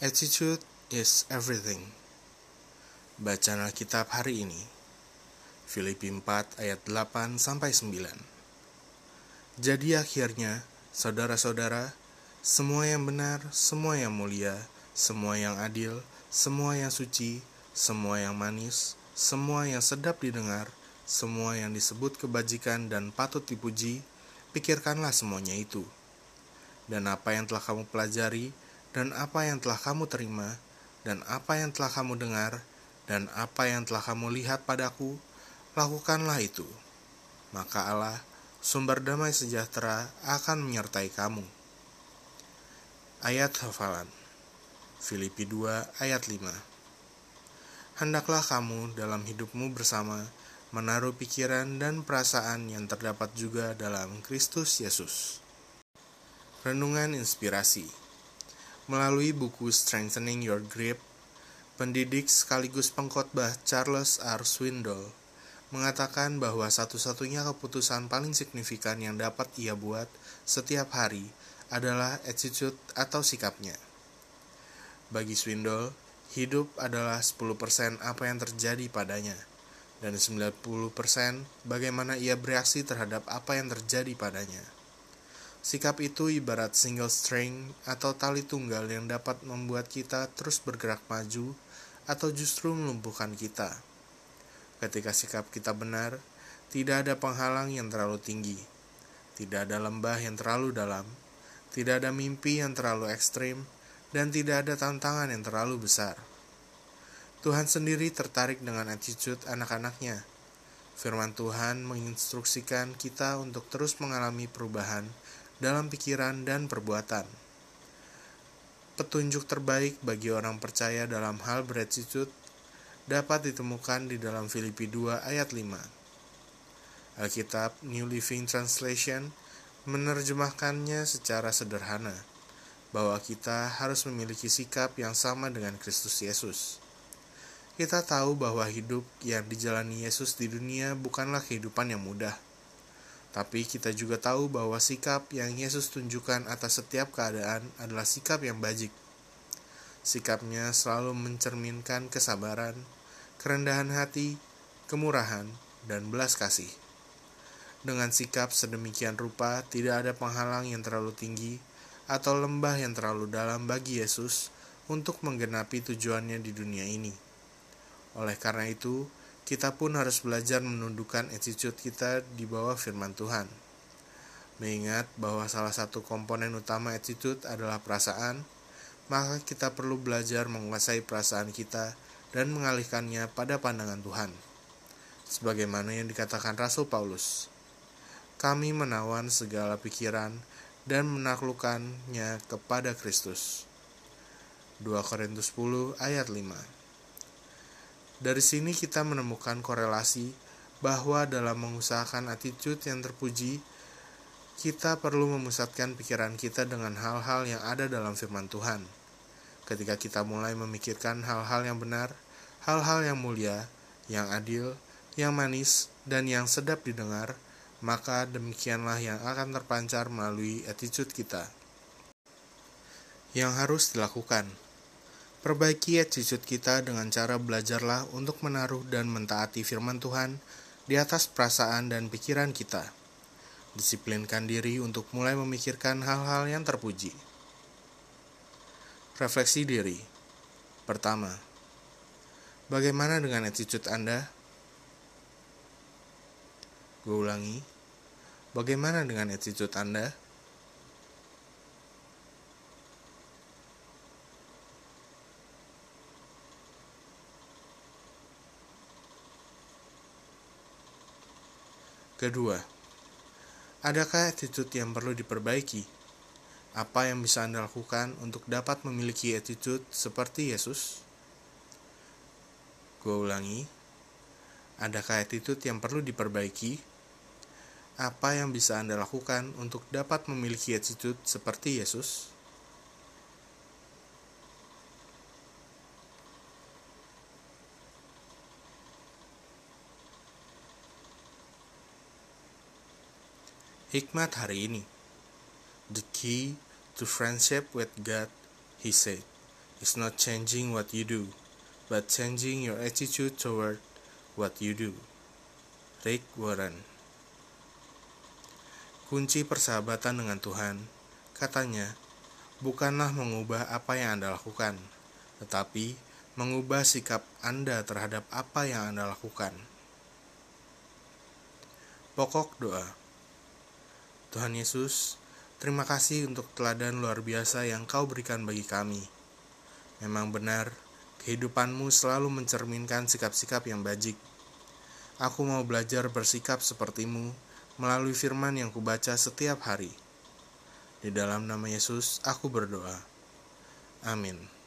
Attitude is everything. Bacaan Alkitab hari ini. Filipi 4 ayat 8 sampai 9. Jadi akhirnya, saudara-saudara, semua yang benar, semua yang mulia, semua yang adil, semua yang suci, semua yang manis, semua yang sedap didengar, semua yang disebut kebajikan dan patut dipuji, pikirkanlah semuanya itu. Dan apa yang telah kamu pelajari, dan apa yang telah kamu terima, dan apa yang telah kamu dengar, dan apa yang telah kamu lihat padaku, lakukanlah itu. Maka Allah, sumber damai sejahtera, akan menyertai kamu. Ayat hafalan Filipi 2 ayat 5 Hendaklah kamu dalam hidupmu bersama menaruh pikiran dan perasaan yang terdapat juga dalam Kristus Yesus. Renungan Inspirasi Melalui buku Strengthening Your Grip, pendidik sekaligus pengkhotbah Charles R. Swindoll mengatakan bahwa satu-satunya keputusan paling signifikan yang dapat ia buat setiap hari adalah attitude atau sikapnya. Bagi Swindoll, hidup adalah 10% apa yang terjadi padanya, dan 90% bagaimana ia bereaksi terhadap apa yang terjadi padanya. Sikap itu ibarat single string atau tali tunggal yang dapat membuat kita terus bergerak maju atau justru melumpuhkan kita. Ketika sikap kita benar, tidak ada penghalang yang terlalu tinggi, tidak ada lembah yang terlalu dalam, tidak ada mimpi yang terlalu ekstrim, dan tidak ada tantangan yang terlalu besar. Tuhan sendiri tertarik dengan attitude anak-anaknya. Firman Tuhan menginstruksikan kita untuk terus mengalami perubahan dalam pikiran dan perbuatan. Petunjuk terbaik bagi orang percaya dalam hal beretitude dapat ditemukan di dalam Filipi 2 ayat 5. Alkitab New Living Translation menerjemahkannya secara sederhana bahwa kita harus memiliki sikap yang sama dengan Kristus Yesus. Kita tahu bahwa hidup yang dijalani Yesus di dunia bukanlah kehidupan yang mudah tapi kita juga tahu bahwa sikap yang Yesus tunjukkan atas setiap keadaan adalah sikap yang bajik. Sikapnya selalu mencerminkan kesabaran, kerendahan hati, kemurahan, dan belas kasih. Dengan sikap sedemikian rupa, tidak ada penghalang yang terlalu tinggi atau lembah yang terlalu dalam bagi Yesus untuk menggenapi tujuannya di dunia ini. Oleh karena itu, kita pun harus belajar menundukkan attitude kita di bawah firman Tuhan. Mengingat bahwa salah satu komponen utama attitude adalah perasaan, maka kita perlu belajar menguasai perasaan kita dan mengalihkannya pada pandangan Tuhan. Sebagaimana yang dikatakan Rasul Paulus, kami menawan segala pikiran dan menaklukkannya kepada Kristus. 2 Korintus 10 ayat 5 dari sini kita menemukan korelasi bahwa dalam mengusahakan attitude yang terpuji, kita perlu memusatkan pikiran kita dengan hal-hal yang ada dalam firman Tuhan. Ketika kita mulai memikirkan hal-hal yang benar, hal-hal yang mulia, yang adil, yang manis, dan yang sedap didengar, maka demikianlah yang akan terpancar melalui attitude kita. Yang harus dilakukan Perbaiki attitude kita dengan cara belajarlah untuk menaruh dan mentaati firman Tuhan di atas perasaan dan pikiran kita. Disiplinkan diri untuk mulai memikirkan hal-hal yang terpuji. Refleksi diri. Pertama, bagaimana dengan attitude Anda? Gue ulangi, bagaimana dengan attitude Anda? Kedua, adakah attitude yang perlu diperbaiki? Apa yang bisa Anda lakukan untuk dapat memiliki attitude seperti Yesus? Gue ulangi, adakah attitude yang perlu diperbaiki? Apa yang bisa Anda lakukan untuk dapat memiliki attitude seperti Yesus? Hikmat hari ini The key to friendship with God, he said, is not changing what you do, but changing your attitude toward what you do. Rick Warren Kunci persahabatan dengan Tuhan, katanya, bukanlah mengubah apa yang Anda lakukan, tetapi mengubah sikap Anda terhadap apa yang Anda lakukan. Pokok doa Tuhan Yesus, terima kasih untuk teladan luar biasa yang kau berikan bagi kami. Memang benar, kehidupanmu selalu mencerminkan sikap-sikap yang bajik. Aku mau belajar bersikap sepertimu melalui firman yang kubaca setiap hari. Di dalam nama Yesus, aku berdoa. Amin.